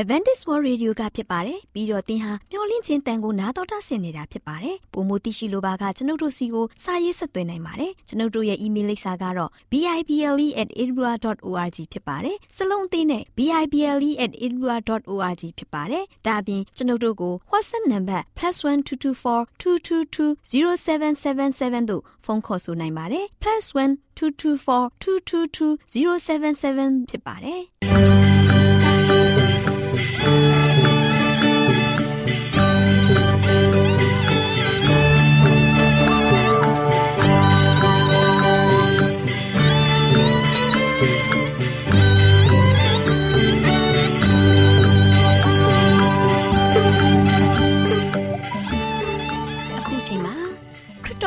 Advantage World Radio ကဖြစ်ပါတယ်ပြီးတော့သင်ဟာမျော်လင့်ခြင်းတန်ကိုနားတော်တာဆင်နေတာဖြစ်ပါတယ်ပုံမသိရှိလိုပါကကျွန်ုပ်တို့စီကိုစာရေးဆက်သွင်းနိုင်ပါတယ်ကျွန်ုပ်တို့ရဲ့ email လိပ်စာကတော့ bible@edinburgh.org ဖြစ်ပါတယ်စလုံးအသေးနဲ့ bible@edinburgh.org ဖြစ်ပါတယ်ဒါအပြင်ကျွန်ုပ်တို့ကို WhatsApp နံပါတ် +1224 222 0777တို့ဖုန်းခေါ်ဆိုနိုင်ပါတယ် +1 224 222 0777ဖြစ်ပါတယ်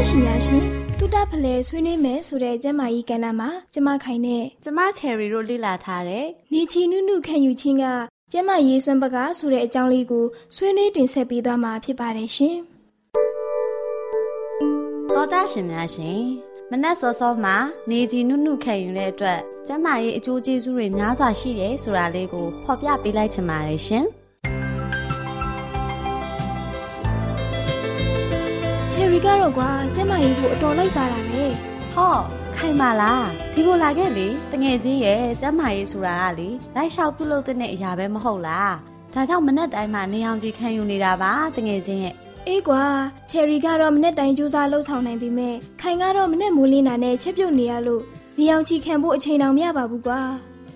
တော်တော်ရှင်များရှင်တူတာဖလဲဆွေးနွေးမယ်ဆိုတဲ့ကျမ်းမာရေးကဏ္ဍမှာကျမခိုင်နဲ့ကျမချယ်ရီတို့လေ့လာထားတဲ့နေချီနုနုခံယူခြင်းကကျမ်းမာရေးစွမ်းပကားဆိုတဲ့အကြောင်းလေးကိုဆွေးနွေးတင်ဆက်ပေးသွားမှာဖြစ်ပါတယ်ရှင်။သောတာရှင်များရှင်မနက်စောစောမှာနေကြီးနုနုခံယူတဲ့အတွက်ကျမ်းမာရေးအကျိုးကျေးဇူးတွေများစွာရှိတယ်ဆိုတာလေးကိုဖော်ပြပေးလိုက်ချင်ပါတယ်ရှင်။ ချယ်ရီကတော့ကွာကျမ်းမာရေးကိုအတော်လိုက်စားတာပဲဟောခိုင်ပါလားဒီကိုလာခဲ့လေတငယ်ချင်းရဲ့ကျမ်းမာရေးဆိုတာကလေလိုက်လျှောက်ပြုလုပ်တဲ့အရာပဲမဟုတ်လားဒါကြောင့်မနေ့တိုင်းမှာနေအောင်ကြီးခံယူနေတာပါတငယ်ချင်းရဲ့အေးကွာချယ်ရီကတော့မနေ့တိုင်းကြိုးစားလှုပ်ဆောင်နိုင်ပေမဲ့ခိုင်ကတော့မနေ့မိုးလင်းတာနဲ့ချက်ပြုတ်နေရလို့နေအောင်ချီခံဖို့အချိန်တောင်မရပါဘူးကွာ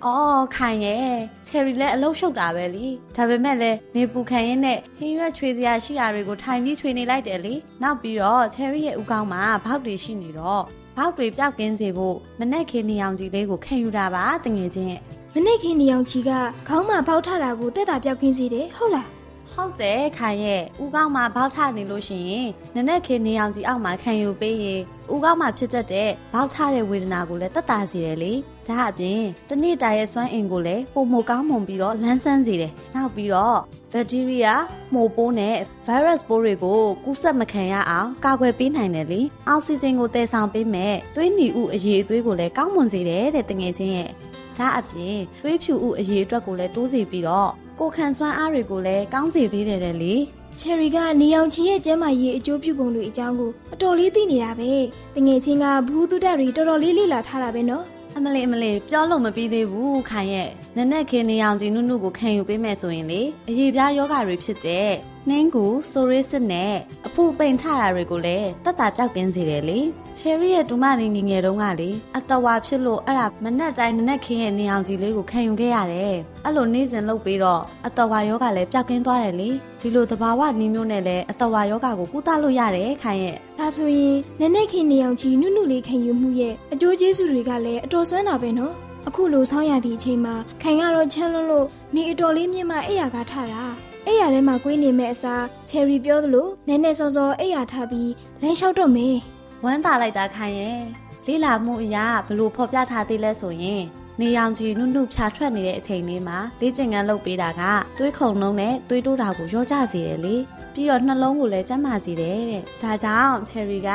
အော်ခိုင်ရဲ့ချယ်ရီလည်းအလုံးရှုပ်တာပဲလीဒါပေမဲ့လည်းနေပူခံရင်းနဲ့ဟင်းရွက်ချွေစရာရှိတာတွေကိုထိုင်ပြီးချွေနေလိုက်တယ်လीနောက်ပြီးတော့ချယ်ရီရဲ့ဥကောင်းမှာဘောက်တွေရှိနေတော့ဘောက်တွေပျောက်ကင်းစေဖို့မနေ့ခင်းနေအောင်ကြီးလေးကိုခံယူတာပါတငယ်ချင်းရဲ့မနေ့ခင်နေအောင်ချီကခေါင်းမှာပေါက်ထတာကိုတက်တာပြောက်ခင်းစေတယ်ဟုတ်လားဟုတ်တယ်ခိုင်ရဲ့ဥကောင်းမှာဘောက်ထနေလို့ရှိရင်နနက်ခင်းနေအောင်ကြီးအောက်မှာခံယူပေးရင်ဥကောင်းမှာဖြစ်တတ်တဲ့ဘောက်ထတဲ့ဝေဒနာကိုလည်းတက်တာစေတယ်လေ ဒါအပြင်တနေ့တာရဲ့စွမ်းအင်ကိုလည်းပုံမကောင်းမွန်ပြီးတော့လန်းဆန်းစေတယ်နောက်ပြီးတော့ဘက်တီးရီးယားမှိုပိုးနဲ့ဗိုင်းရပ်စ်ပိုးတွေကိုကူးစက်မခံရအောင်ကာကွယ်ပေးနိုင်တယ်လေအောက်ဆီဂျင်ကိုတည်ဆောင်ပေးမဲ့သွေးနီဥအရေးအသွေးကိုလည်းကောင်းမွန်စေတယ်တဲ့တငယ်ချင်းရဲ့ဒါအပြင်သွေးဖြူဥအရေးအတွက်ကိုလည်းတိုးစေပြီးတော့ကိုခံစွမ်းအားတွေကိုလည်းကောင်းစေသေးတယ်တဲ့လေချယ်ရီကနေအောင်ချီရဲ့ကျမ်းမာရေးအကျိုးပြုပုံတွေအကြောင်းကိုအတော်လေးသိနေတာပဲတငယ်ချင်းကဘူးတုဒ္ဒရီတော်တော်လေးလေ့လာထားတာပဲနော် အမလေးအမလေးပြောလို့မပြီးသေးဘူးခိုင်ရဲ့ နက်နက်ခင်းနေအောင်ကြီးနုနုကိုခံယူပေးမယ်ဆိုရင်လေအရေးပြားယောဂတွေဖြစ်တဲ့နှင်းကူဆိုရစ်စစ်နဲ့အဖုပိန်ထတာတွေကိုလည်းတတ်တာပြောက်ကင်းစေတယ်လေချယ်ရီရဲ့ဒူမလေးငငယ်တုန်းကလေအတဝါဖြစ်လို့အဲ့ဒါမနက်တိုင်းနက်နက်ခင်းရဲ့နေအောင်ကြီးလေးကိုခံယူခဲ့ရတယ်အဲ့လိုနေ့စဉ်လုပ်ပြီးတော့အတဝါယောဂလည်းပြောက်ကင်းသွားတယ်လေဒီလိုသဘာဝနီးမျိုးနဲ့လည်းအတဝါယောဂကိုကုသလို့ရတယ်ခိုင်ရဲ့ဒါဆိုရင်နက်နက်ခင်နေအောင်ကြီးနုနုလေးခံယူမှုရဲ့အကျိုးကျေးဇူးတွေကလည်းအတော်ဆွမ်းတာပဲနော် အခုလိုဆောင်းရသည့်အချိန်မှာခိုင်ကတော့ချမ်းလွန်းလို့နေအတော်လေးမြင့်မှအိယာကထတာအိယာထဲမှာကွေးနေမဲ့အစားချယ်ရီပြောသလိုနည်းနည်းစောစောအိယာထားပြီးလမ်းလျှောက်တော့မယ်ဝမ်းသာလိုက်တာခိုင်ရဲ့လေးလာမှုအရာဘလို့ဖော်ပြထားသေးလဲဆိုရင်နေရောင်ကြီးနုနုဖြာထွက်နေတဲ့အချိန်လေးမှာလေ့ကျင့်ခန်းလုပ်ပေးတာကသွေးခုန်လုံးနဲ့သွေးတိုးတာကိုရောကြစေတယ်လေ ပြီးတော့နှလုံးကိုလည်းကျန်းမာစေတယ်တဲ့ဒါကြောင့်ချယ်ရီက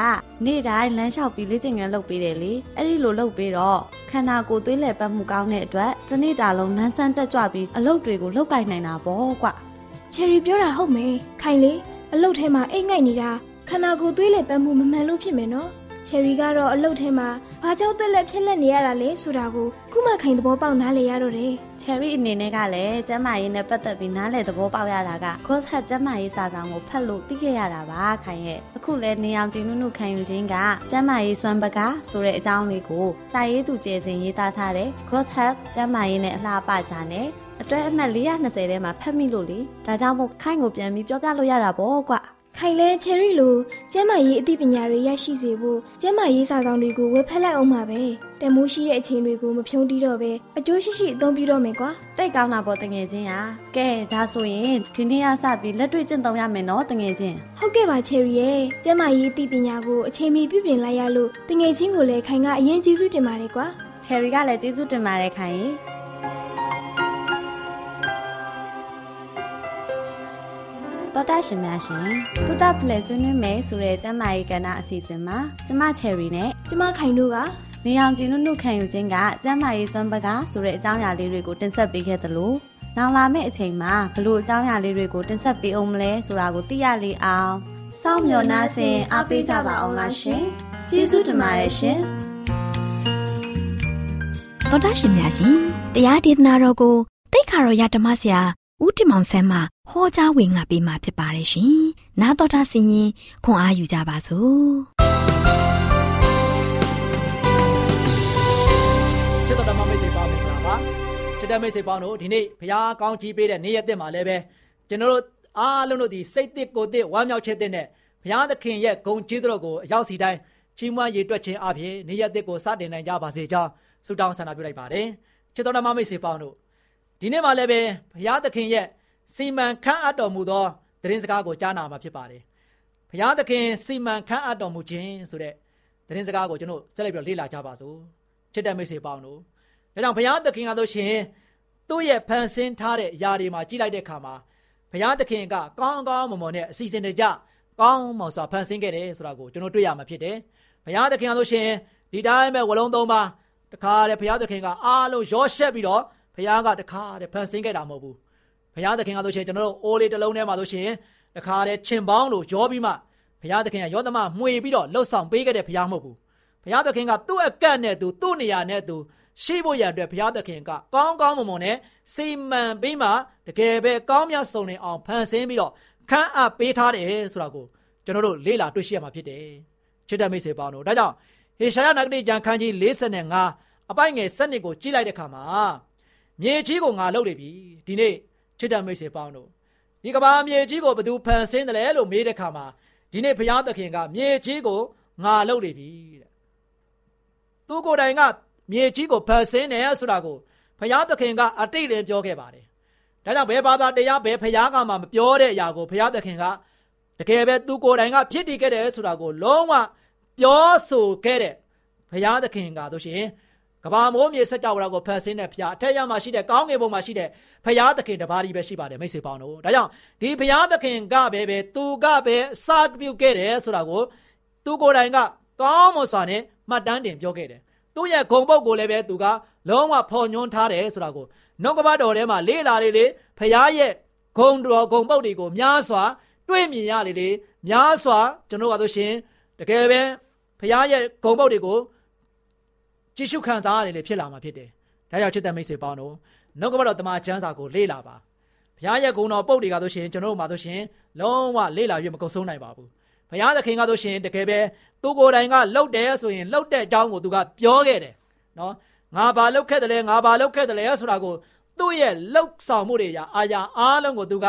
နေ့တိုင်းလမ်းလျှောက်ပြီးလေ့ကျင့်ခန်းလုပ်ပေးတယ်လေအဲ့ဒီလိုလုပ်ပေးတော့ခန္ဓာကိုယ်သွေးလည်ပတ်မှုကောင်းတဲ့အတွက်ဒီနေ့တာလုံးလန်းဆန်းတက်ကြွပြီးအလုပ်တွေကိုလုပ်ကင်နိုင်တာပေါ့ကွချယ်ရီပြောတာဟုတ်မယ်ခိုင်လေအလုတ်ထဲမှာအိတ်ငိုက်နေတာခန္ဓာကိုယ်သွေးလေပတ်မှုမမှန်လို့ဖြစ်မယ်နော်ချယ်ရီကတော့အလုတ်ထဲမှာ ဘာကြောင့်သက်လက်ဖြစ်လက်နေရတာလဲဆိုတာကိုခုမှခိုင်သဘောပေါက်နားလည်ရတော့တယ်ချယ်ရီအနေနဲ့ကလည်းကျမ်းမာရေးနဲ့ပတ်သက်ပြီးနားလည်သဘောပေါက်ရတာက God Hat ကျမ်းမာရေးစာဆောင်ကိုဖတ်လို့သိခဲ့ရတာပါခိုင်ရဲ့အခုလဲနေအောင်ကျင်းနုနုခံယူခြင်းကကျမ်းမာရေးစွမ်းပကားဆိုတဲ့အကြောင်းလေးကိုစာရေးသူကျေစဉ်ရေးသားထားတဲ့ God Hat ကျမ်းမာရေးနဲ့အလှပကြတဲ့အတွဲအမှတ်420ထဲမှာဖတ်မိလို့လေဒါကြောင့်မို့ခိုင်ကိုပြန်ပြီးပြောပြလို့ရတာပေါ့ကွ ခိုင်လဲချယ်ရီလိုကျမ်းမာရေးအသိပညာတွေရရှိစေဖို့ကျမ်းမာရေးစာဆောင်တွေကိုဝယ်ဖက်လိုက်အောင်ပါပဲတမိုးရှိတဲ့အချိန်တွေကိုမဖြုံးတီးတော့ပဲအကျိုးရှိရှိအသုံးပြုတော့မယ်ကွာတိတ်ကောင်းတာပေါ့တငယ်ချင်းရာကဲဒါဆိုရင်ဒီနေ့ကစပြီးလက်တွေ့ကျင့်သုံးရမယ်နော်တငယ်ချင်းဟုတ်ကဲ့ပါချယ်ရီရဲ့ကျမ်းမာရေးအသိပညာကိုအချိန်မီပြုပြင်လိုက်ရလို့တငယ်ချင်းကိုလည်းခိုင်ကအရင်ကျေးဇူးတင်ပါတယ်ကွာချယ်ရီကလည်းကျေးဇူးတင်ပါတယ်ခိုင် တော်တာရှင်များရှင်တုတ္တဖလဲဆွေးနွေးမယ်ဆိုတဲ့ကျမ်းမာရေးကဏ္ဍအစီအစဉ်မှာကျမချယ်ရီနဲ့ကျမခိုင်တို့ကနေအောင်ကျင်းနုနုခံယူခြင်းကကျမ်းမာရေးစွမ်းပကားဆိုတဲ့အကြောင်းအရာလေးတွေကိုတင်ဆက်ပေးခဲ့သလိုနောက်လာမယ့်အချိန်မှာဘလို့အကြောင်းအရာလေးတွေကိုတင်ဆက်ပေးအောင်မလဲဆိုတာကိုသိရလေအောင်စောင့်မျှော်နှားဆင်အားပေးကြပါအောင်လားရှင်ကျေးဇူးတင်ပါတယ်ရှင်တော်တာရှင်များရှင်တရားဒေသနာတော်ကိုတိတ်ခါတော်ရဓမ္မဆရာ ဦးတင်မောင်ဆန်းမှဟောကြားဝင်ငါပေးมาဖြစ်ပါတယ်ရှင်။နားတော်တာဆင်ရင်ခွန်အားယူကြပါစို့ချစ်တော်ဓမ္မမိတ်ဆွေပေါင်းမင်္ဂလာပါချစ်တဲ့မိတ်ဆွေပေါင်းတို့ဒီနေ့ဘုရားကောင်းချီးပေးတဲ့နေ့ရက်တင်မှာလည်းပဲကျွန်တော်တို့အားလုံးတို့ဒီစိတ်တစ်ကိုယ်တစ်ဝမ်းမြောက်ခြင်းတဲ့နဲ့ဘုရားသခင်ရဲ့ဂုဏ်ကျေးဇူးတော်ကိုအရောက်စီတိုင်းချီးမွမ်းရည်တွက်ခြင်းအပြင်နေ့ရက်တစ်ကိုစတင်နိုင်ကြပါစေကြောင်းဆုတောင်းဆန္ဒပြုလိုက်ပါတယ်ချစ်တော်ဓမ္မမိတ်ဆွေပေါင်းတို့ ဒီနေ့မှာလည်းပဲဘုရားသခင်ရဲ့စီမံခန့်အပ်တော်မူသောသတင်းစကားကိုကြားနာမှာဖြစ်ပါတယ်ဘုရားသခင်စီမံခန့်အပ်တော်မူခြင်းဆိုတဲ့သတင်းစကားကိုကျွန်တော်ဆက်လက်ပြီးလေ့လာကြပါစို့ချစ်တဲ့မိတ်ဆွေပေါင်းတို့ဒါကြောင့်ဘုရားသခင်ကဆိုရှင်သူ့ရဲ့ဖန်ဆင်းထားတဲ့အရာတွေမှာကြည့်လိုက်တဲ့အခါမှာဘုရားသခင်ကကောင်းကောင်းမွန်မွန်နဲ့အစီအစဉ်တကျကောင်းမွန်စွာဖန်ဆင်းခဲ့တယ်ဆိုတာကိုကျွန်တော်တွေ့ရမှာဖြစ်တယ်။ဘုရားသခင်ကဆိုရှင်ဒီတိုင်းပဲဝလုံးသုံးပါတခါတည်းဘုရားသခင်ကအားလုံးရောရှက်ပြီးတော့ ဘုရားကတခါတည်းဖန်ဆင်းခဲ့တာမဟုတ်ဘူး။ဘုရားသခင်ကဆိုရှင်ကျွန်တော်တို့အိုးလေးတစ်လုံးထဲမှာဆိုရှင်တခါတည်းချင်ပေါင်းလို့ရောပြီးမှဘုရားသခင်ကယောသမမှွေပြီးတော့လှုပ်ဆောင်ပေးခဲ့တဲ့ဘုရားမဟုတ်ဘူး။ဘုရားသခင်ကသူ့အကန့်နဲ့သူသူ့နေရာနဲ့သူရှိဖို့ရတဲ့ဘုရားသခင်ကကောင်းကောင်းမွန်မွန်နဲ့စီမံပြီးမှတကယ်ပဲကောင်းမြတ်ဆုံးနေအောင်ဖန်ဆင်းပြီးတော့ခန့်အပ်ပေးထားတယ်ဆိုတာကိုကျွန်တော်တို့လေ့လာတွေ့ရှိရမှာဖြစ်တယ်ချစ်တဲ့မိတ်ဆွေပေါင်းတို့ဒါကြောင့်ဟေရှာယနဂတိကျမ်းခန်းကြီး45အပိုက်ငယ်7နှစ်ကိုကြည့်လိုက်တဲ့အခါမှာ မြေကြီးကိုငါလှုပ်နေပြီဒီနေ့ချစ်တဲ့မိတ်ဆွေပေါင်းတို့ဒီကဘာမြေကြီးကိုဘယ်သူဖန်ဆင်းတယ်လဲလို့မေးတဲ့အခါမှာဒီနေ့ဘုရားသခင်ကမြေကြီးကိုငါလှုပ်နေပြီတဲ့သူကိုယ်တိုင်ကမြေကြီးကိုဖန်ဆင်းတယ်ဆိုတာကိုဘုရားသခင်ကအတိတ်လည်းပြောခဲ့ပါတယ်။ဒါကြောင့်ဘယ်ဘာသာတရားဘယ်ဘုရားကမှမပြောတဲ့အရာကိုဘုရားသခင်ကတကယ်ပဲသူကိုယ်တိုင်ကဖြစ်တည်ခဲ့တယ်ဆိုတာကိုလုံးဝပြောဆိုခဲ့တဲ့ဘုရားသခင်ကဆိုရှင် ကဘာမိုးမြေစัจ java ကိုဖန်ဆင်းတဲ့ဘုရားအထက်ရမှာရှိတဲ့ကောင်းကင်ဘုံမှာရှိတဲ့ဘုရားသခင်တပါးကြီးပဲရှိပါတယ်မိတ်ဆွေပေါင်းတို့ဒါကြောင့်ဒီဘုရားသခင်ကပဲပဲသူကပဲစပြုခဲ့တယ်ဆိုတာကိုသူကိုယ်တိုင်ကကောင်းမွန်စွာနဲ့မှတ်တမ်းတင်ပြောခဲ့တယ်သူ့ရဲ့ဂုံပုတ်ကိုလည်းပဲသူကလုံးဝဖော်ညွှန်းထားတယ်ဆိုတာကိုနှုတ်ကပတ်တော်ထဲမှာလေးလာလေးလေးဖရားရဲ့ဂုံတော်ဂုံပုတ်တွေကိုများစွာ တွေ့မြင်ရလေလေများစွာကျွန်တော်ကဆိုရှင်တကယ်ပဲဖရားရဲ့ဂုံပုတ်တွေကို ကြည့်ရှုခံစားရတယ်လေဖြစ်လာမှာဖြစ်တယ်။ဒါကြောင့်ချစ်တဲ့မိတ်ဆွေပေါင်းတို့နှုတ်ကပတ်တော်တမန်ကျမ်းစာကိုလေ့လာပါဘုရားရဲ့ဂုဏ်တော်ပုတ်တွေကဆိုရှင်ကျွန်တော်တို့မှာဆိုရှင်လုံးဝလေ့လာပြီးမကုန်ဆုံးနိုင်ပါဘူးဘုရားသခင်ကဆိုရှင်တကယ်ပဲသူကိုယ်တိုင်ကလှုပ်တယ်ဆိုရင်လှုပ်တဲ့အကြောင်းကိုသူကပြောခဲ့တယ်နော်ငါဘာလှုပ်ခဲ့တယ်လဲငါဘာလှုပ်ခဲ့တယ်လဲဆိုတာကိုသူ့ရဲ့လှုပ်ဆောင်မှုတွေရာအာရာအားလုံးကိုသူက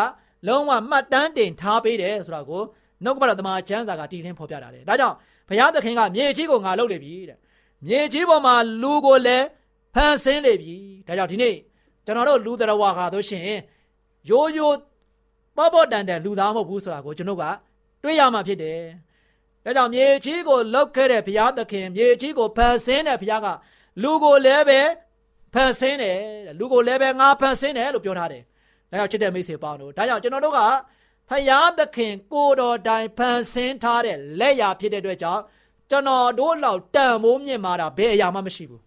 လုံးဝမှတ်တမ်းတင်ထားပေးတယ်ဆိုတာကိုနှုတ်ကပတ်တော်တမန်ကျမ်းစာကတည်လင်းဖော်ပြတာတယ်ဒါကြောင့်ဘုရားသခင်ကမြေကြီးကိုငါလှုပ်လေပြီတဲ့ မြေကြီးပေါ်မှာလူကိုလည်းဖန်ဆင်းလေပြီဒါကြောင့်ဒီနေ့ကျွန်တော်တို့လူတော်ဝါခါတို့ရှင်ရိုးရိုးပေါ့ပေါ့တန်တန်လူသားမဟုတ်ဘူးဆိုတာကိုကျွန်တော်ကတွေးရမှာဖြစ်တယ်ဒါကြောင့်မြေကြီးကိုလှုပ်ခဲ့တဲ့ဘုရားသခင်မြေကြီးကိုဖန်ဆင်းတဲ့ဘုရားကလူကိုလည်းပဲဖန်ဆင်းတယ်လူကိုလည်းပဲငါဖန်ဆင်းတယ်လို့ပြောထားတယ်ဒါကြောင့်ချစ်တဲ့မိတ်ဆွေပေါင်းတို့ဒါကြောင့်ကျွန်တော်တို့ကဖယားသခင်ကိုတော်တိုင်ဖန်ဆင်းထားတဲ့လက်ရာဖြစ်တဲ့အတွက်ကြောင့် ကျွန်တော်တို့လောက်တန်မိုးမြင့်မာတာဘယ်အရာမှမရှိဘူး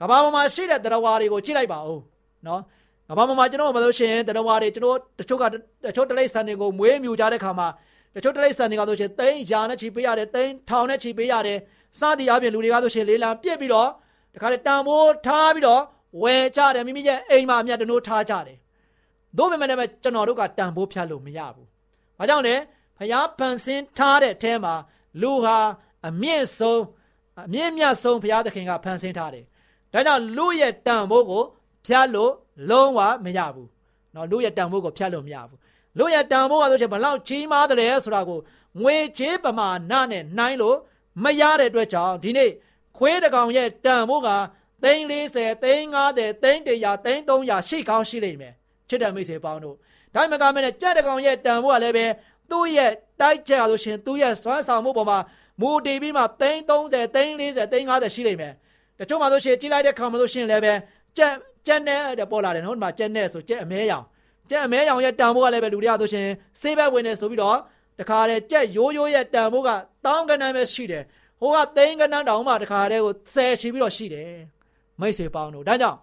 ကဘာပေါ်မှာရှိတဲ့တရားဝါတွေကိုကြည့်လိုက်ပါဦးနော်ကဘာပေါ်မှာကျွန်တော်မလို့ရှိရင်တရားဝါတွေကျွန်တော်တချို့ကတချို့တလိษံတွေကိုမွေးမြူကြတဲ့ခါမှာတချို့တလိษံတွေကဆိုရှင်သိန်းရာနဲ့ချီပေးရတယ်သိန်းထောင်နဲ့ချီပေးရတယ်စသည်အပြင်လူတွေကဆိုရှင်လေးလံပြစ်ပြီးတော့တခါလေတန်မိုးထားပြီးတော့ဝယ်ကြတယ်မိမိရဲ့အိမ်မှာအမြတ်တနိုးထားကြတယ်တို့ပေမဲ့လည်းကျွန်တော်တို့ကတန်ဖိုးဖြတ်လို့မရဘူး။ဘာကြောင့်လဲဖျားပန်ဆင်းထားတဲ့အထဲမှာလူဟာ အမြင့်ဆုံးအမြင့်မြတ်ဆုံးဘုရားသခင်ကဖန်ဆင်းထားတယ်။ဒါကြောင့်လူရဲ့တန်ဖိုးကိုဖြတ်လို့လုံးဝမရဘူး။နော်လူရဲ့တန်ဖိုးကိုဖြတ်လို့မရဘူး။လူရဲ့တန်ဖိုးကဆိုချင်ဘလောက်ကြီးမားတယ်ဆိုတာကိုငွေချေးပမာဏနဲ့နှိုင်းလို့မရတဲ့အတွက်ကြောင့်ဒီနေ့ခွေးတကောင်ရဲ့တန်ဖိုးကသိန်း40သိန်း50သိန်း100သိန်း300ရှိကောင်းရှိလိမ့်မယ်ချစ်တဲ့မိတ်ဆွေပေါင်းတို့ဒါမှမကမနဲ့ကြက်တကောင်ရဲ့တန်ဖိုးကလည်းပဲသူ့ရဲ့တိုက်ချက်ဆိုရှင်သူ့ရဲ့စွမ်းဆောင်မှုပေါ်မှာ မူတည်ပြီးမှသိန်း30သိန်း40သိန်း50ရှိလိမ့်မယ်တချို့မှဆိုရှင်ကြီးလိုက်တဲ့ခါမှဆိုရှင်လည်းပဲကြက်ကြက်နဲ့တဲ့ပေါ်လာတယ်နော်ဒီမှာကြက်နဲ့ဆိုကြက်အမဲရောင်ကြက်အမဲရောင်ရဲ့တန်ဖိုးကလည်းပဲလူတွေကဆိုရှင်ဆေးဘက်ဝင်နေဆိုပြီးတော့တခါတည်းကြက်ရိုးရိုးရဲ့တန်ဖိုးကတောင်းကနန်းပဲရှိတယ်ဟိုကသိန်းကနန်းတောင်မှတခါတည်းကိုဆယ်ရှိပြီးတော့ရှိတယ်မိတ်ဆွေပေါင်းတို့ဒါကြောင့်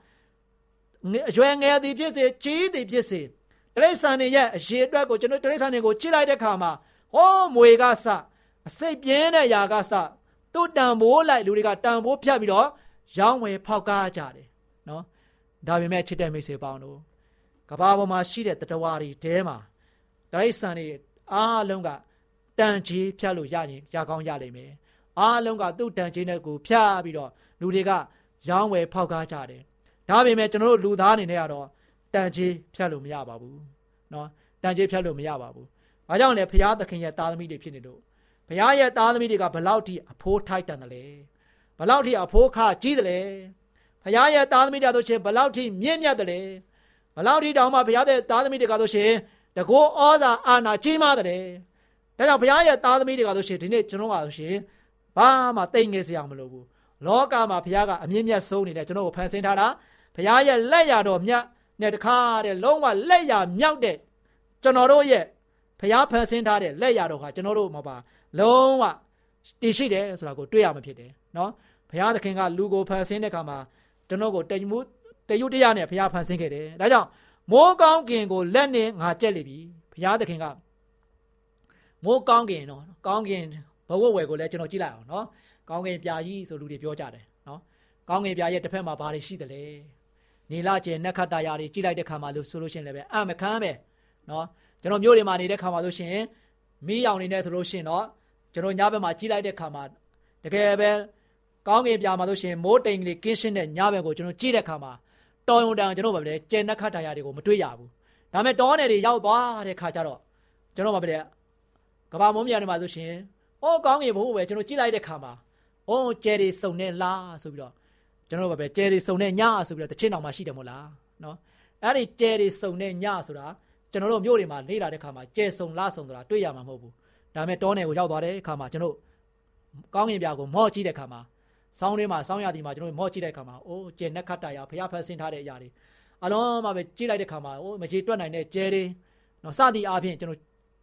အရွယ်ငယ်သည်ဖြစ်စေကြီးသည်ဖြစ်စေတရိษံတွေရဲ့အရေးအတွက်ကိုကျွန်တော်တရိษံတွေကိုကြည့်လိုက်တဲ့ခါမှာဟောမွေကစ အစိတ်ပြင်းတဲ့အရာကစသူ့တန်ဖိုးလိုက်လူတွေကတန်ဖိုးဖြတ်ပြီးတော့ရောင်းဝယ်ဖောက်ကားကြတယ်နော်ဒါပေမဲ့ချစ်တဲ့မိစေပေါင်းတို့ကဘာပေါ်မှာရှိတဲ့တတဝါတွေတဲမှာတရိတ်ဆန်တွေအားလုံးကတန်ချေးဖြတ်လို့ရရင်ရကောင်းရလိမ့်မယ်အားလုံးကသူ့တန်ချေးနဲ့ကိုဖြတ်ပြီးတော့လူတွေကရောင်းဝယ်ဖောက်ကားကြတယ်ဒါပေမဲ့ကျွန်တော်တို့လူသားအနေနဲ့ကတော့တန်ချေးဖြတ်လို့မရပါဘူးနော်တန်ချေးဖြတ်လို့မရပါဘူး။ဘာကြောင့်လဲဖရာသခင်ရဲ့သားသမီးတွေဖြစ်နေလို့ ဘုရားရဲ့သားသမီးတွေကဘလောက်ထိအဖိုးထိုက်တန်တယ်လဲ။ဘလောက်ထိအဖိုးခကြီးတယ်လဲ။ဘုရားရဲ့သားသမီးတွေဆိုရှင်ဘလောက်ထိမြင့်မြတ်တယ်လဲ။ဘလောက်ထိတောင်မှဘုရားရဲ့သားသမီးတွေကဆိုရှင်တကောဩဇာအာဏာကြီးမားတယ်။ဒါကြောင့်ဘုရားရဲ့သားသမီးတွေကဆိုရှင်ဒီနေ့ကျွန်တော်ကဆိုရှင်ဘာမှတိတ်ငယ်စရာမလိုဘူး။လောကမှာဘုရားကအမြင့်မြတ်ဆုံးနေတဲ့ကျွန်တော်ကိုဖန်ဆင်းထားတာဘုရားရဲ့လက်ရတော်မြတ်နဲ့တခါတဲ့လုံးဝလက်ရမြောက်တဲ့ကျွန်တော်တို့ရဲ့ဖျားဖန်ဆင်းထားတဲ့လက်ရတော်ဟာကျွန်တော်တို့မှာပါ လုံးဝတည်ရှိတယ်ဆိုတာကိုတွေ့ရမှာဖြစ်တယ်နော်ဘုရားသခင်ကလူကိုဖန်ဆင်းတဲ့အခါမှာကျွန်တော်ကိုတည်မှုတယုတ်တရားနဲ့ဘုရားဖန်ဆင်းခဲ့တယ်ဒါကြောင့်မိုးကောင်းကင်ကိုလက်နဲ့ငါကြက်လိပြီဘုရားသခင်ကမိုးကောင်းကင်နော်ကောင်းကင်ဘဝဝယ်ကိုလည်းကျွန်တော်ကြည့်လိုက်အောင်နော်ကောင်းကင်ပြာကြီးဆိုလူတွေပြောကြတယ်နော်ကောင်းကင်ပြာရဲ့တစ်ဖက်မှာဘာတွေရှိတယ်လဲနေလာကျင်နက်ခတ်တာယာတွေကြည့်လိုက်တဲ့ခါမှာလို့ဆိုလို့ရှိရင်လည်းပဲအမခမ်းပဲနော်ကျွန်တော်မြို့တွေမှာနေတဲ့ခါမှာဆိုရှင်မီးရောင်နေနေဆိုလို့ရှိရင်တော့ ကျွန်တော်ညဘက်မှာကြည့်လိုက်တဲ့ခါမှာတကယ်ပဲကောင်းကင်ပြာမှာဆိုရှင်မိုးတိမ်ကလေးကင်းရှင်းတဲ့ညဘက်ကိုကျွန်တော်ကြည့်တဲ့ခါမှာတော်ရုံတန်ကျွန်တော်ဗပဲကျင်နက်ခတ်တာယာတွေကိုမတွေ့ရဘူးဒါပေမဲ့တောနယ်တွေရောက်သွားတဲ့ခါကျတော့ကျွန်တော်ဗပဲကဘာမုံမြန်တွေမှာဆိုရှင်ဟောကောင်းကင်ဘိုးပဲကျွန်တော်ကြည့်လိုက်တဲ့ခါမှာဟောကျဲတွေစုံနေလားဆိုပြီးတော့ကျွန်တော်တို့ပဲကျဲတွေစုံတဲ့ညဆိုပြီးတော့တချင်းတော်မှာရှိတယ်မို့လားနော်အဲ့ဒီကျဲတွေစုံတဲ့ညဆိုတာကျွန်တော်တို့မြို့တွေမှာလေ့လာတဲ့ခါမှာကျဲစုံလားစုံဆိုတာတွေ့ရမှာမဟုတ်ဘူး ဒါပေမဲ့တောနယ်ကိုရောက်သွားတဲ့အခါမှာကျွန်တော်ကောင်းကင်ပြာကိုမော့ကြည့်တဲ့အခါမှာဆောင်းထဲမှာဆောင်းရသည်မှာကျွန်တော်မော့ကြည့်တဲ့အခါမှာအိုးကျင်နက်ခတ်တာရဖျားဖက်ဆင်းထားတဲ့အရာတွေအလုံးမှာပဲကြည့်လိုက်တဲ့အခါမှာအိုးမရေတွက်နိုင်တဲ့ကျဲတွေနော်စသည်အားဖြင့်ကျွန်တော်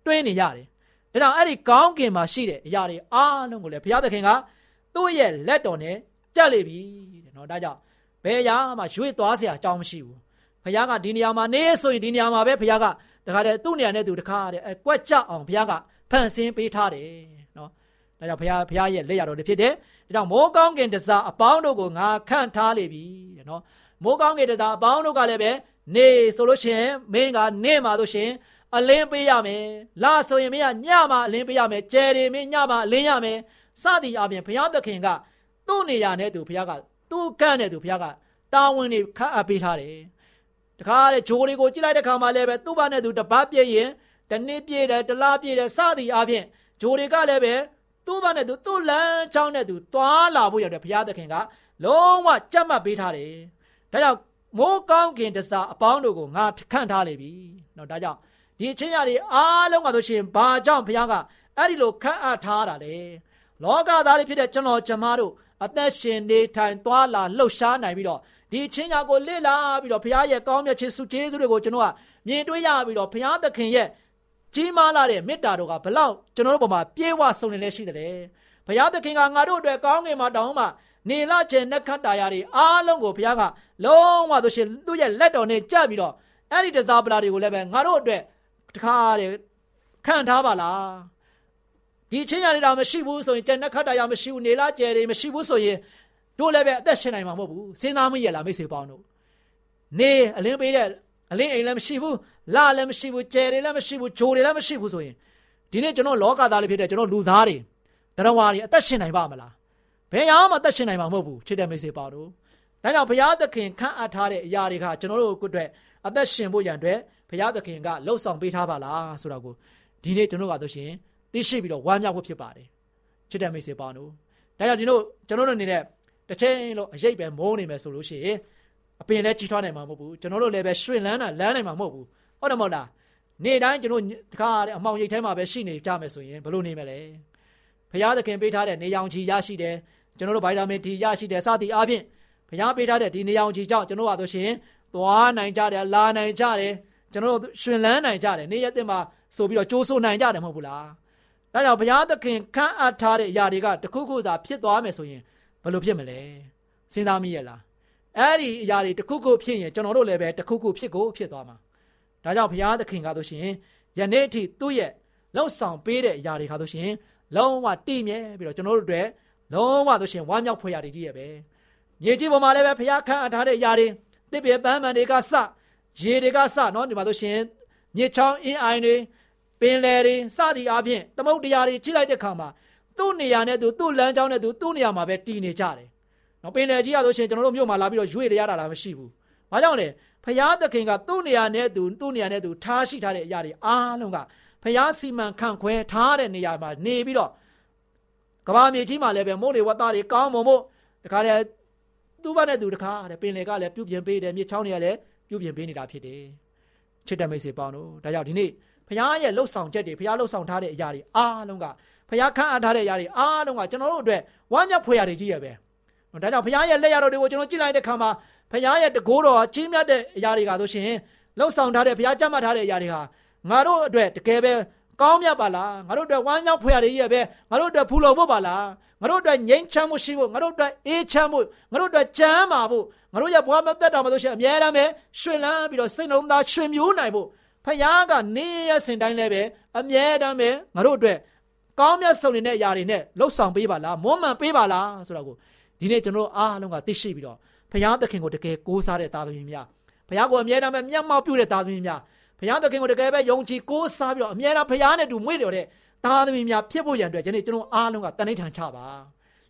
တွင်းနေရတယ်။ဒါကြောင့်အဲ့ဒီကောင်းကင်မှာရှိတဲ့အရာတွေအားလုံးကိုလည်းဘုရားသခင်ကသူ့ရဲ့လက်တော်နဲ့ကြက်လိပြီတဲ့နော်။ဒါကြောင့်ဘယ်အရာမှရွေ့သွားစရာအကြောင်းမရှိဘူး။ဘုရားကဒီနေရာမှာနေဆိုရင်ဒီနေရာမှာပဲဘုရားကတခါတည်းသူ့နေရာနဲ့သူတခါတည်းအကွက်ကြအောင်ဘုရားက ဖန်ဆင်းပေးထားတယ်နော်ဒါကြောင့်ဘုရားဘုရားရဲ့လက်ရတော်တွေဖြစ်တယ်ဒါကြောင့်မိုးကောင်းကင်တစားအပေါင်းတို့ကိုငါခန့်ထားလေပြီတဲ့နော်မိုးကောင်းကင်တစားအပေါင်းတို့ကလည်းပဲနေဆိုလို့ရှိရင်မင်းကနေမှာဆိုရှင်အလင်းပေးရမယ်လာဆိုရင်မင်းကညမှာအလင်းပေးရမယ်ကျယ်တယ်မင်းညမှာအလင်းရမယ်စသည်အပြင်ဘုရားသခင်ကသူ့နေရာနဲ့သူဘုရားကသူ့ကန့်နဲ့သူဘုရားကတာဝန်တွေခန့်အပ်ပေးထားတယ်တခါတဲ့ဂျိုးတွေကိုကြည့်လိုက်တဲ့ခါမှာလည်းပဲသူ့ဘာနဲ့သူတပတ်ပြည့်ရင် တနှစ်ပြည့်တယ်တလားပြည့်တယ်စသည်အားဖြင့်ဂျိုတွေကလည်းပဲသူ့ဘာနဲ့သူသူ့လမ်းချောင်းနဲ့သူသွားလာဖို့ရတယ်ဘုရားသခင်ကလုံးဝကြက်မှတ်ပေးထားတယ်။ဒါကြောင့်မိုးကောင်းခင်တစားအပေါင်းတို့ကိုငါခန့်ထားလိမ့်ပြီ။နော်ဒါကြောင့်ဒီအချင်းရတွေအားလုံးကဆိုရှင်ဘာကြောင့်ဘုရားကအဲ့ဒီလိုခန့်အပ်ထားတာလဲ။လောကသားတွေဖြစ်တဲ့ကျွန်တော်ကျမတို့အသက်ရှင်နေထိုင်သွားလာလှုပ်ရှားနိုင်ပြီးတော့ဒီချင်းညာကိုလေ့လာပြီးတော့ဘုရားရဲ့ကောင်းမြတ်ခြင်းစုကျေးဇူးတွေကိုကျွန်တော်ကမြင်တွေ့ရပြီးတော့ဘုရားသခင်ရဲ့ ကြီးမားလာတဲ့မေတ္တာတော်ကဘလောက်ကျွန်တော်တို့ပေါ်မှာပြေဝဆုံနေလဲရှိတယ်ဘုရားသခင်ကငါတို့အတွက်ကောင်းငင်မှာတောင်းမှနေလကျင်နက်ခတ်တာယာတွေအားလုံးကိုဘုရားကလုံးဝဆိုရှင်သူ့ရဲ့လက်တော်နဲ့ကြပ်ပြီးတော့အဲ့ဒီတစားပလာတွေကိုလည်းပဲငါတို့အတွက်တခါတည်းခံထားပါလားဒီချင်းရနေတာမရှိဘူးဆိုရင်ကျန်တဲ့ခတ်တာရမရှိဘူးနေလားကျယ်တွေမရှိဘူးဆိုရင်တို့လည်းပဲအသက်ရှင်နိုင်မှာမဟုတ်ဘူးစဉ်းစားမရလားမိတ်ဆွေပေါင်းတို့နေအလင်းပေးတဲ့အလင်းအိမ်လည်းမရှိဘူး လာလည်းမရှိဘူးကျယ်တွေလည်းမရှိဘူးဂျိုတွေလည်းမရှိဘူးဆိုရင်ဒီနေ့ကျွန်တော်လောကသားတွေဖြစ်တဲ့ကျွန်တော်လူသားတွေတရားဝါတွေအသက်ရှင်နိုင်ပါမလားဘယ်ရောက်မှအသက်ရှင်နိုင်မှာမဟုတ်ဘူးချစ်တဲ့မိတ်ဆွေပေါင်းတို့ဒါကြောင့်ဘုရားသခင်ခန့်အပ်ထားတဲ့အရာတွေကကျွန်တော်တို့အတွက်အသက်ရှင်ဖို့ရန်အတွက်ဘုရားသခင်ကလှုပ်ဆောင်ပေးထားပါလားဆိုတော့ကိုဒီနေ့ကျွန်တော်ကတော့ရှင်သိရှိပြီးတော့ဝမ်းမြောက်ဖို့ဖြစ်ပါတယ်ချစ်တဲ့မိတ်ဆွေပေါင်းတို့ဒါကြောင့်ဒီတို့ကျွန်တော်တို့အနေနဲ့တစ်ချိန်လို့အရေးပဲမိုးနေမယ်ဆိုလို့ရှိရင်အပင်လည်းကြီးထွားနိုင်မှာမဟုတ်ဘူးကျွန်တော်တို့လည်းပဲရွှင်လန်းတာလန်းနိုင်မှာမဟုတ်ဘူး ဟုတ်တယ်မဟုတ်လားနေ့တိုင်းကျွန်တော်တခါအမောင်ရိတ်ထဲမှာပဲရှိနေကြမယ်ဆိုရင်ဘယ်လိုနေမလဲဘုရားသခင်ပေးထားတဲ့နေရောင်ခြည်ရရှိတယ်ကျွန်တော်တို့ဗိုက်တာမင်ဒီရရှိတယ်စသည်အားဖြင့်ဘုရားပေးထားတဲ့ဒီနေရောင်ခြည်ကြောင့်ကျွန်တော်တို့ဆိုရှင်သွားနိုင်ကြတယ်လာနိုင်ကြတယ်ကျွန်တော်တို့ရှင်လန်းနိုင်ကြတယ်နေ့ရက်တင်မှာဆိုပြီးတော့ကြိုးဆိုနိုင်ကြတယ်မဟုတ်ဘူးလားဒါကြောင့်ဘုရားသခင်ခန့်အပ်ထားတဲ့အရာတွေကတခုခုသာဖြစ်သွားမယ်ဆိုရင်ဘယ်လိုဖြစ်မလဲစဉ်းစားမိရဲ့လားအဲ့ဒီအရာတွေတခုခုဖြစ်ရင်ကျွန်တော်တို့လည်းပဲတခုခုဖြစ်ကိုဖြစ်သွားမှာ ဒါကြောင့်ဘုရားသခင်ကဆိုရှင်ယနေ့အထိသူ့ရဲ့လှုပ်ဆောင်ပေးတဲ့အရာတွေခါဆိုရှင်လုံးဝတည်မြဲပြီးတော့ကျွန်တော်တို့တွေလုံးဝဆိုရှင်ဝမ်းမြောက်ဖွယ်ရာတွေကြီးရဲ့ပဲမြေကြီးပေါ်မှာလည်းပဲဘုရားခန့်အပ်ထားတဲ့အရာတွေတစ်ပြေပန်းမှန်တွေကစရေတွေကစနော်ဒီမှာဆိုရှင်မြေချောင်းအင်းအိုင်တွေပင်လယ်တွေစသည်အပြင်သမုတ်တရားတွေချိလိုက်တဲ့ခါမှာသူ့နေရာနဲ့သူသူ့လမ်းကြောင်းနဲ့သူသူ့နေရာမှာပဲတည်နေကြတယ်။နော်ပင်လယ်ကြီးရဆိုရှင်ကျွန်တော်တို့မြို့မှာလာပြီးတော့ရွေ့ရရတာလားမရှိဘူး။ဘာကြောင့်လဲ ဖျားသခင်ကသူ့နေရာနဲ့သူသူ့နေရာနဲ့သူထားရှိထားတဲ့အရာတွေအားလုံးကဖျားစီမံခန့်ခွဲထားတဲ့နေရာမှာနေပြီးတော့ကဘာမြေကြီးမှာလည်းပဲမိုးလေဝသတွေကောင်းမွန်ဖို့တခါတည်းသူ့ဘက်နဲ့သူတခါတဲ့ပင်လယ်ကလည်းပြုပြင်ပေးတယ်မြေချောင်းတွေကလည်းပြုပြင်ပေးနေတာဖြစ်တယ်။ချစ်တဲ့မိတ်ဆွေပေါင်းတို့ဒါကြောင့်ဒီနေ့ဖခင်ရဲ့လှုပ်ဆောင်ချက်တွေဖခင်လှုပ်ဆောင်ထားတဲ့အရာတွေအားလုံးကဖခင်ခန့်အပ်ထားတဲ့အရာတွေအားလုံးကကျွန်တော်တို့အတွက်ဝမ်းမြောက်ဖွယ်ရာတွေကြီးရပဲဒါကြောင့်ဖခင်ရဲ့လက်ရတော်တွေကိုကျွန်တော်ကြည့်လိုက်တဲ့ခါမှာ ဖခင်ရဲ့တကိုးတော်ကြီးမြတ်တဲ့အရာတွေကဆိုရှင်လှုပ်ဆောင်ထားတဲ့ဖခင်ကြမ်းမှတ်ထားတဲ့အရာတွေဟာငါတို့အတွက်တကယ်ပဲကောင်းမြတ်ပါလားငါတို့အတွက်ဝမ်းမြောက်ဖွယ်ရာတွေကြီးရပဲငါတို့အတွက်ဖူလုံဖို့ပါလားငါတို့အတွက်ငြိမ်းချမ်းမှုရှိဖို့ငါတို့အတွက်အေးချမ်းမှုငါတို့အတွက်ချမ်းသာဖို့ငါတို့ရဲ့ဘဝမသက်တာမှာဆိုရှင်အမြဲတမ်းပဲရွှင်လန်းပြီးတော့စိတ်လုံးသားရွှင်မျိုးနိုင်ဖို့ဖခင်ကနေရစင်တိုင်းလည်းပဲအမြဲတမ်းပဲငါတို့အတွက်ကောင်းမြတ်ဆုံးနေတဲ့အရာတွေနဲ့လှုပ်ဆောင်ပေးပါလားမွမ်းမံပေးပါလားဆိုတော့ကိုဒီနေ့ကျွန်တော်အားလုံးကသိရှိပြီးတော့ ဖခင်သခင်ကိုတကယ်ကိုးစားတဲ့သားသမီးများဖခင်ကိုအမြဲတမ်းပဲမျက်မှောက်ပြုတဲ့သားသမီးများဖခင်သခင်ကိုတကယ်ပဲယုံကြည်ကိုးစားပြီးတော့အမြဲတမ်းဖခင်နဲ့တူမွေ့တော်တဲ့သားသမီးများဖြစ်ဖို့ရန်အတွက်ဒီနေ့ကျွန်တော်အားလုံးကတဏိဌာန်ချပါ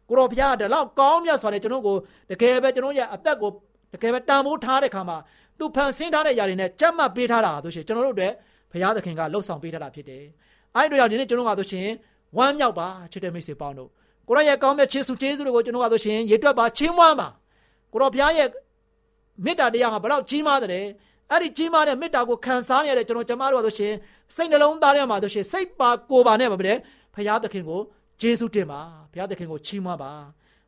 ကိုတော်ဖခင်ကဒီလောက်ကောင်းမြတ်စွာနဲ့ကျွန်တော်ကိုတကယ်ပဲကျွန်တော်ရဲ့အသက်ကိုတကယ်ပဲတန်ဖိုးထားတဲ့ခါမှာသူဖန်ဆင်းထားတဲ့ຢာတွေနဲ့ကြက်မှတ်ပေးထားတာဆိုရှင်ကျွန်တော်တို့အတွက်ဘုရားသခင်ကလှုပ်ဆောင်ပေးထားတာဖြစ်တယ်။အဲဒီတော့ဒီနေ့ကျွန်တော်ကဆိုရှင်ဝမ်းမြောက်ပါချစ်တဲ့မိတ်ဆွေပေါင်းတို့ကိုရောရဲ့ကောင်းမြတ်ခြင်းစုကျေးဇူးတွေကိုကျွန်တော်ကဆိုရှင်ရေတွက်ပါချင်းမွမ်းပါ ကိုရောဘုရားရဲ့မေတ္တာတရားကဘလောက်ကြီးမားတယ်အဲ့ဒီကြီးမားတဲ့မေတ္တာကိုခံစားနေရတဲ့ကျွန်တော်ကျမတို့ကဆိုရှင်စိတ်နှလုံးသားထဲမှာဆိုရှင်စိတ်ပါကိုယ်ပါနဲ့ပါပဲဘုရားသခင်ကိုကျေးဇူးတင်ပါဘုရားသခင်ကိုချီးမွမ်းပါ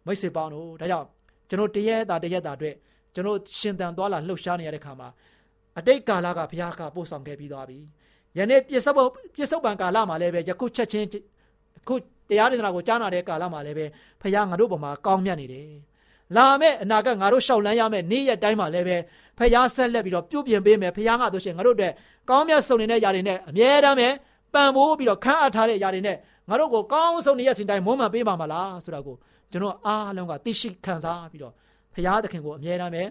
မိတ်ဆွေပေါင်းတို့ဒါကြောင့်ကျွန်တော်တရက်တာတရက်တာအတွက်ကျွန်တော်ရှင်သန်သွားလာလှုပ်ရှားနေရတဲ့ခါမှာအတိတ်ကာလကဘုရားကပို့ဆောင်ခဲ့ပြီးသွားပြီ။ယနေ့ပြစ္ဆုတ်ပြစ္ဆုတ်ပံကာလမှာလည်းပဲယခုချက်ချင်းအခုတရားဒေသနာကိုကြားနာတဲ့ကာလမှာလည်းပဲဘုရားငါတို့ဘုံမှာကောင်းမြတ်နေတယ်။ လာမယ့်အနာဂတ်ငါတို့ရှောက်လန်းရမယ့်နေ့ရက်တိုင်းမှာလည်းပဲဘုရားဆက်လက်ပြီးတော့ပြုပြင်ပေးမယ်ဘုရားကတို့ရှင်ငါတို့အတွက်ကောင်းမြတ်ဆုံးနေတဲ့ຢာတွေနဲ့အမြဲတမ်းပဲပံ့ပိုးပြီးတော့ခန့်အပ်ထားတဲ့ຢာတွေနဲ့ငါတို့ကိုကောင်းဆုံးနေရစဉ်တိုင်းမွမ်းမံပေးပါမလားဆိုတာကိုကျွန်တော်အားလုံးကသိရှိခံစားပြီးတော့ဘုရားသခင်ကိုအမြဲတမ်းပဲ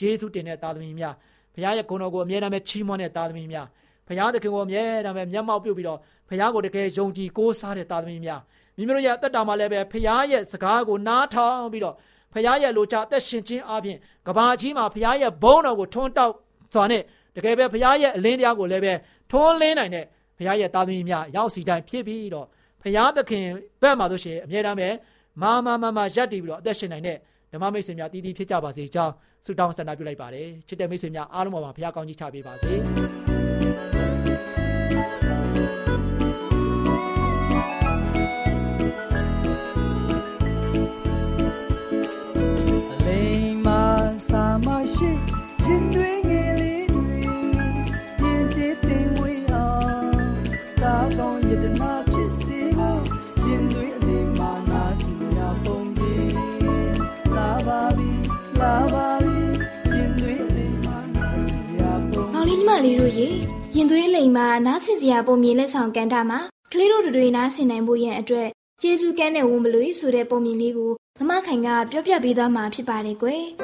ယေရှုတင်တဲ့သားသမီးများဘုရားရဲ့ဂုဏ်တော်ကိုအမြဲတမ်းပဲချီးမွမ်းတဲ့သားသမီးများဘုရားသခင်ကိုအမြဲတမ်းပဲမျက်မှောက်ပြုပြီးတော့ဘုရားကိုတကယ်ယုံကြည်ကိုးစားတဲ့သားသမီးများမိမိတို့ရဲ့အသက်တာမှာလည်းပဲဘုရားရဲ့စကားကိုနားထောင်ပြီးတော့ ဖခင်ရဲ့လိုချအသက်ရှင်ခြင်းအပြင်ကဘာကြီးမှာဖခင်ရဲ့ဘုန်းတော်ကိုထွန်းတောက်စွာနဲ့တကယ်ပဲဖခင်ရဲ့အလင်းတရားကိုလည်းပဲထွန်းလင်းနိုင်တဲ့ဖခင်ရဲ့သားသမီးများရောက်စီတိုင်းဖြစ်ပြီးတော့ဖခင်သခင်ဘက်မှာတို့ရှိရင်အမြဲတမ်းပဲမာမာမာမာရက်တည်ပြီးတော့အသက်ရှင်နိုင်တဲ့ဓမ္မမိတ်ဆွေများတည်တည်ဖြစ်ကြပါစေကြောင်းဆုတောင်းဆန္ဒပြုလိုက်ပါတယ်ချစ်တဲ့မိတ်ဆွေများအားလုံးပါပါဖခင်ကောင်းကြီးချပေးပါစေ မ်မှာနားဆင်စရာပုံမြင်လက်ဆောင်ကန်တာမှာကလေးတို့တွေနားဆင်နိုင်ဖို့ရန်အတွက်ကျေးဇူးကမ်းတဲ့ဝန်မလွေဆိုတဲ့ပုံမြင်လေးကိုမမခိုင်ကပြောပြပေးသွားမှာဖြစ်ပါတယ်ကွယ်။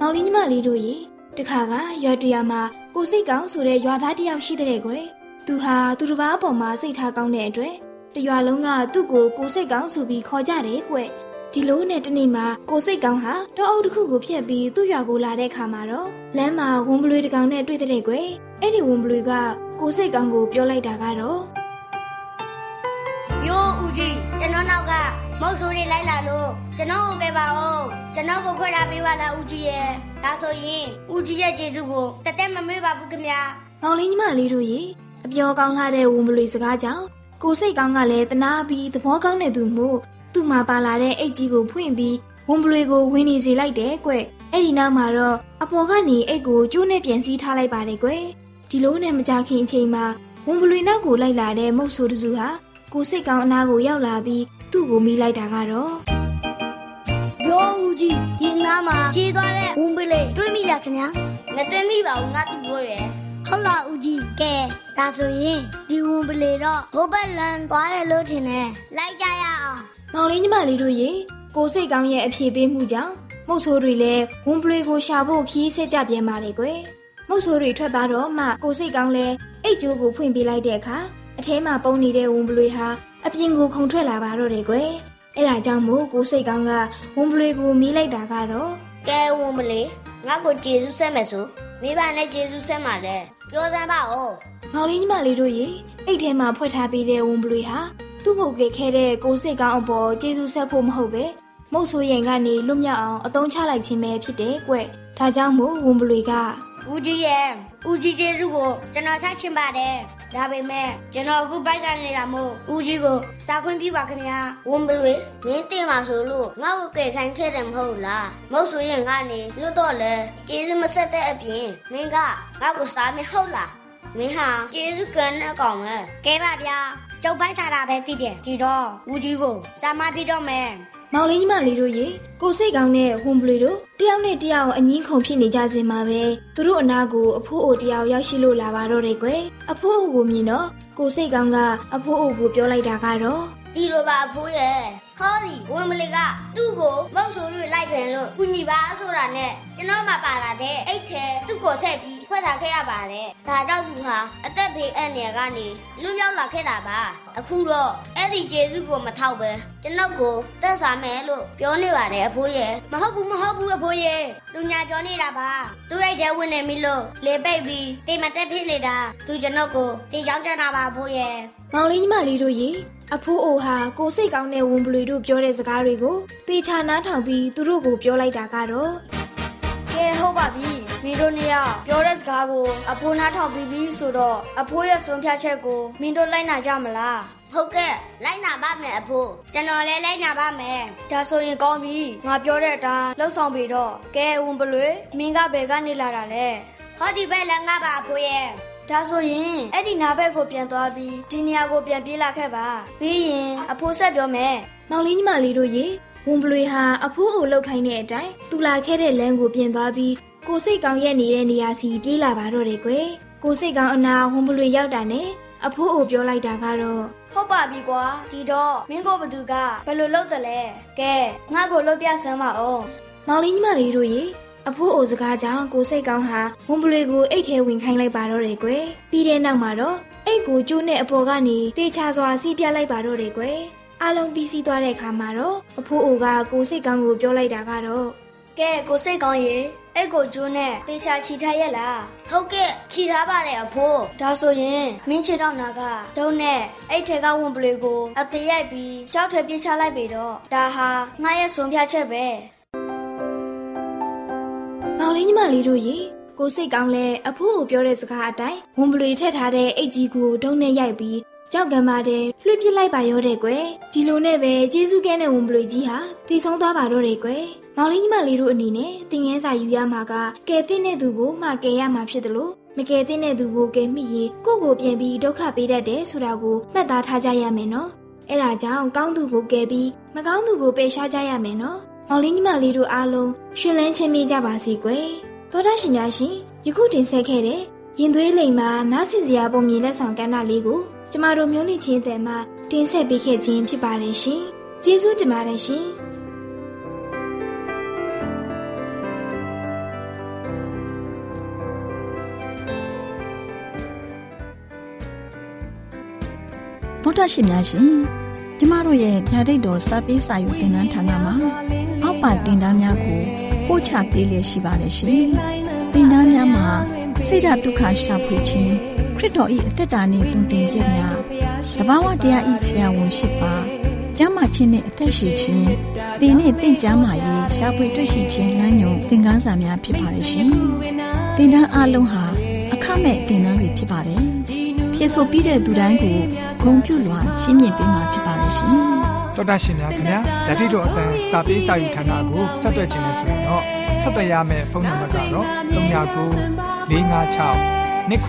မောင်လေးညီမလေးတို့ရေတခါကရွာတရမှာကိုစိတ်ကောင်းဆိုတဲ့ရွာသားတယောက်ရှိတဲ့ကွယ်။သူဟာသူတစ်ပါးအပေါ်မှာစိတ်ထားကောင်းတဲ့အတွက်တရွာလုံးကသူ့ကိုကိုစိတ်ကောင်းဆိုပြီးခေါ်ကြတယ်ကွယ်။ ဒီလိုနဲ့တနေ့မှာကိုစိတ်ကောင်းဟာတောအုပ်တစ်ခုကိုဖျက်ပြီးသူ့ရွာကိုလာတဲ့အခါမှာတော့လမ်းမှာဝွန်ဘလွေတကောင်နဲ့တွေ့တဲ့ကွယ်အဲ့ဒီဝွန်ဘလွေကကိုစိတ်ကောင်းကိုပြောလိုက်တာကတော့မျိုးဦးကြီးကျွန်တော်နောက်ကမုတ်ဆိုးတွေလိုက်လာလို့ကျွန်တော်ကိုပဲပါအောင်ကျွန်တော်ကိုခွဲထားပေးပါလားဦးကြီးရဲ့ဒါဆိုရင်ဦးကြီးရဲ့ကျေးဇူးကိုတသက်မမေ့ပါဘူးခင်ဗျာမောင်လေးညီမလေးတို့ရေအပြောကောင်းလာတဲ့ဝွန်ဘလွေစကားကြောင့်ကိုစိတ်ကောင်းကလည်းတနာပြီးသဘောကောင်းတဲ့သူမို့ သူ့မှာပါလာတဲ့အိတ်ကြီးကိုဖွင့်ပြီးဝန်ပလွေကိုဝင်းနေစေလိုက်တယ်ကွအဲ့ဒီနောက်မှာတော့အပေါ်ကနေအိတ်ကိုကျိုးနဲ့ပြန်စည်းထားလိုက်ပါတယ်ကွဒီလိုနဲ့မကြခင်အချိန်မှာဝန်ပလွေနောက်ကိုလိုက်လာတဲ့မုတ်ဆိုးတစုဟာကိုစိတ်ကောင်းအနာကိုရောက်လာပြီးသူ့ကိုမိလိုက်တာကတော့ရောဦးကြီးဒီနားမှာပြေးသွားတဲ့ဝန်ပလွေတွေးမိလားခင်ဗျာမတွေးမိပါဘူးငါသူ့ပြောရဲ့ဟုတ်လားဦးကြီးကဲဒါဆိုရင်ဒီဝန်ပလေတော့ဟိုဘက်လန်သွားတယ်လို့ထင်တယ်လိုက်ကြရအောင် မောင်လေးညီမလေးတို့ရေကိုစိတ်ကောင်းရဲ့အဖြေပေးမှုကြောင့်မုတ်ဆိုးတွေလည်းဝွန်ပလွေကိုရှာဖို့ခီးဆက်ကြပြန်ပါတယ်ကွယ်မုတ်ဆိုးတွေထွက်သွားတော့မှကိုစိတ်ကောင်းလဲအိတ်ကြိုးကိုဖွင့်ပေးလိုက်တဲ့အခါအထဲမှာပုံနေတဲ့ဝွန်ပလွေဟာအပြင်ကိုခုန်ထွက်လာပါတော့တယ်ကွယ်အဲ့ဒါကြောင့်မို့ကိုစိတ်ကောင်းကဝွန်ပလွေကိုမီးလိုက်တာကတော့ကဲဝွန်ပလေငါ့ကိုကျေးဇူးဆက်မယ်ဆိုမိဘနဲ့ကျေးဇူးဆက်မှာလဲပြောစမ်းပါဦးမောင်လေးညီမလေးတို့ရေအိတ်ထဲမှာဖွက်ထားပေးတဲ့ဝွန်ပလွေဟာ သူ့ကိုကယ်ခဲ့တဲ့ကိုစိတ်ကောင်းအပေါ်ကျေးဇူးဆက်ဖို့မဟုတ်ပဲမုတ်ဆိုးရင်ကနေလွတ်မြောက်အောင်အသုံးချလိုက်ခြင်းပဲဖြစ်တယ်ကွ။ဒါကြောင့်မို့ဝန်ပလွေကဦးကြီးရဲ့ဦးကြီးကျေးဇူးကိုကျွန်တော်ဆက်ချင်ပါတယ်။ဒါပေမဲ့ကျွန်တော်အခုပိုက်ဆံနေတာမို့ဦးကြီးကိုစာခွင့်ပြုပါခင်ဗျာ။ဝန်ပလွေမင်းတင်ပါဆိုလို့ငါ့ကိုကယ်ခိုင်းခဲ့တယ်မဟုတ်လား။မုတ်ဆိုရင်ကနေလွတ်တော့လေကျေးဇူးမဆက်တဲ့အပြင်မင်းကငါ့ကိုစားမဟုတ်လား။မင်းဟာကျေးဇူးကန်တဲ့ကောင်ပဲ။ကဲပါဗျာ ကျုပ်ပိုက်စားတာပဲသိတယ်ဒီတော့ဦးကြီးကိုစာမပြတော့မယ်မောင်လေးညီမလေးတို့ရေကိုစိတ်ကောင်းတဲ့ဟွန်ဘလီတို့တယောက်နဲ့တယောက်အငင်းခုန်ဖြစ်နေကြစင်မှာပဲသူတို့အနာကိုအဖိုးအိုတယောက်ရောက်ရှိလို့လာပါတော့တယ်ကွယ်အဖိုးအိုကိုမြင်တော့ကိုစိတ်ကောင်းကအဖိုးအိုကိုပြောလိုက်တာကတော့ဒီလိုပါအဖိုးရဲ့ ဟောဒီဝင်မလေးကသူ့ကိုမုတ်ဆိုးလို့လိုက်ဖင်လို့ကုညီပါဆိုတာနဲ့ကျွန်တော်မှပါလာတဲ့အိတ်ထဲသူ့ကိုထည့်ပြီးဖွဲ့ထားခဲ့ရပါတယ်ဒါကြောင့်သူဟာအသက်ဘေးအန္တရာယ်ကနေလွတ်မြောက်လာခဲ့တာပါအခုတော့အဲ့ဒီကျေးဇူးကိုမထောက်ပဲကျွန်တော်ကိုတက်စားမယ်လို့ပြောနေပါတယ်အဖိုးရဲ့မဟုတ်ဘူးမဟုတ်ဘူးအဖိုးရဲ့သူညာပြောနေတာပါသူ့အိတ်ထဲဝင်နေပြီလို့လေပိတ်ပြီးတိမ်မတက်ဖြစ်နေတာသူကျွန်တော်ကိုတေချောင်းချတာပါအဖိုးရဲ့ မောင်လေးညီမလေးတို့ရေအဖိုးအိုဟာကိုစိတ်ကောင်းတဲ့ဝန်ပလွေတို့ပြောတဲ့စကားတွေကိုတေချာနားထောင်ပြီးသူတို့ကိုပြောလိုက်တာကတော့ကဲဟုတ်ပါပြီမင်းတို့နှစ်ယောက်ပြောတဲ့စကားကိုအဖိုးနားထောင်ပြီးပြီဆိုတော့အဖိုးရဲ့ဆုံးဖြတ်ချက်ကိုမင်းတို့လိုက်နာကြမလားဟုတ်ကဲ့လိုက်နာပါမယ်အဖိုးကျွန်တော်လည်းလိုက်နာပါမယ်ဒါဆိုရင်ကောင်းပြီငါပြောတဲ့အတိုင်းလှုပ်ဆောင်ပြီတော့ကဲဝန်ပလွေမင်းကဘယ်ကနေလာတာလဲဟောဒီဘက်လည်းငါပါအဖိုးရဲ့ ဒါဆိုရင်အဲ့ဒီနာဘက်ကိုပြန်သွားပြီးဒီနေရာကိုပြန်ပြေးလာခဲ့ပါပြီးရင်အဖိုးဆက်ပြောမယ်မောင်လေးညီမလေးတို့ရေဝန်ပလွေဟာအဖိုးအိုလောက်ခိုင်းတဲ့အတိုင်းသူလာခဲ့တဲ့လမ်းကိုပြင်သွားပြီးကိုစိတ်ကောင်းရက်နေတဲ့နေရာစီပြေးလာပါတော့တယ်ကွယ်ကိုစိတ်ကောင်းအနာဝန်ပလွေရောက်တာနဲ့အဖိုးအိုပြောလိုက်တာကတော့ဟုတ်ပါပြီကွာဒီတော့မင်းကိုဘသူကဘယ်လိုလုပ်တယ်လဲကဲငါ့ကိုလှုပ်ပြဆမ်းပါအောင်မောင်လေးညီမလေးတို့ရေ အဖိုးအိုစကားကြောင့်ကိုစိတ်ကောင်းဟာဝန်ပလွေကိုအိတ်ထဲဝင်ခိုင်းလိုက်ပါတော့တယ်ကွယ်ပြီးတဲ့နောက်မှာတော့အိတ်ကိုကျိုးနဲ့အပေါ်ကနေတေချာစွာစီးပြလိုက်ပါတော့တယ်ကွယ်အားလုံးပြီးစီးသွားတဲ့အခါမှာတော့အဖိုးအိုကကိုစိတ်ကောင်းကိုပြောလိုက်တာကတော့ကဲကိုစိတ်ကောင်းရေအဲ့ကိုကျိုးနဲ့တေချာချီထားရက်လားဟုတ်ကဲ့ချီထားပါတယ်အဖိုးဒါဆိုရင်မင်းချေတော့နာကဒုံနဲ့အဲ့ထဲကဝင်ပလေကိုအသေးရိုက်ပြီးကြောက်ထဲပြေးချလိုက်ပြီတော့ဒါဟာငါရဲ့ဆုံးဖြတ်ချက်ပဲ မောင်လေးညီမလေးတို့ရေကိုစိတ်ကောင်းလဲအဖိုးကိုပြောတဲ့စကားအတိုင်းဝန်ပလွေထည့်ထားတဲ့အိတ်ကြီးကိုဒုံနဲ့ရိုက်ပြီးကြောက်ကံပါတဲ့လွှတ်ပစ်လိုက်ပါရောတဲ့ကွယ်ဒီလိုနဲ့ပဲကျေးဇူးကဲတဲ့ဝန်ပလွေကြီးဟာတည်ဆုံးသွားပါတော့တယ်ကွယ်မောင်လေးညီမလေးတို့အနေနဲ့တင်ငန်းစာယူရမှာကကဲတဲ့တဲ့သူကိုမှကဲရမှာဖြစ်တယ်လို့မကဲတဲ့တဲ့သူကိုကဲမိရင်ကိုယ့်ကိုပြန်ပြီးဒုက္ခပေးတတ်တယ်ဆိုတာကိုမှတ်သားထားကြရမယ်နော်အဲ့ဒါကြောင့်ကောင်းသူကိုကဲပြီးမကောင်းသူကိုပယ်ရှားကြရမယ်နော် မောင်လေးညီမလေးတို့အားလုံးရှင်လန်းချင်းမိကြပါစေကွယ်သောတာရှင်များရှင်ယခုတင်ဆက်ခဲ့တဲ့ရင်သွေးလိမ်မှာနားဆင်စရာပုံမြင်လက်ဆောင်ကဏ္ဍလေးကိုကျမတို့မျိုးနှင့်ချင်းတဲ့မှာတင်ဆက်ပေးခဲ့ခြင်းဖြစ်ပါတယ်ရှင်ကျေးဇူးတင်ပါတယ်ရှင်ဗုဒ္ဓရှင်များရှင်ကျမတို့ရဲ့ဗျာဒိတ်တော်စာပေးစာယူတင်နန်းဌာနမှာ အောက်ပါတင်ဒားများကိုပို့ချပေးလျက်ရှိပါတယ်ရှင်တင်ဒားများမှာဆိဒ္ဓတုခရှာဖွေခြင်းခရစ်တော်၏အသက်တာနှင့်တုန်တင်ခြင်းများတဘာဝတရားဤဆရာဝန်ရှိပါကျမ်းမာခြင်းနှင့်အသက်ရှိခြင်းသင်နှင့်တင့်ကြမာရေးရှာဖွေတွေ့ရှိခြင်းလမ်းညွန်သင်ခန်းစာများဖြစ်ပါရဲ့ရှင်တင်ဒားအလုံးဟာအခမဲ့တင်ဒားတွေဖြစ်ပါတယ်ဖြစ်ဆိုပြီးတဲ့သူတိုင်းကိုဂုံပြုလွှာချင်းမြင့်ပေးမှာဖြစ်ပါရဲ့ရှင် တော်တာရှင်များခင်ဗျာဓာတိတော်အတန်းစာပေးစာယူဌာနကိုဆက်သွယ်ခြင်းနဲ့ဆိုရင်တော့ဆက်သွယ်ရမယ့်ဖုန်းနံပါတ်ကတော့39 656 296 336နဲ့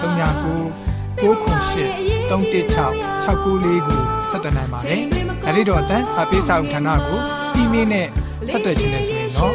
39 698 316 694ကိုဆက်သွင်းနိုင်ပါတယ်။ဒါ့အပြင်တော့အတန်းစာပေးစာဥထာဏာကိုအီးမေးလ်နဲ့ဆက်သွယ်ခြင်းနဲ့ဆိုရင်တော့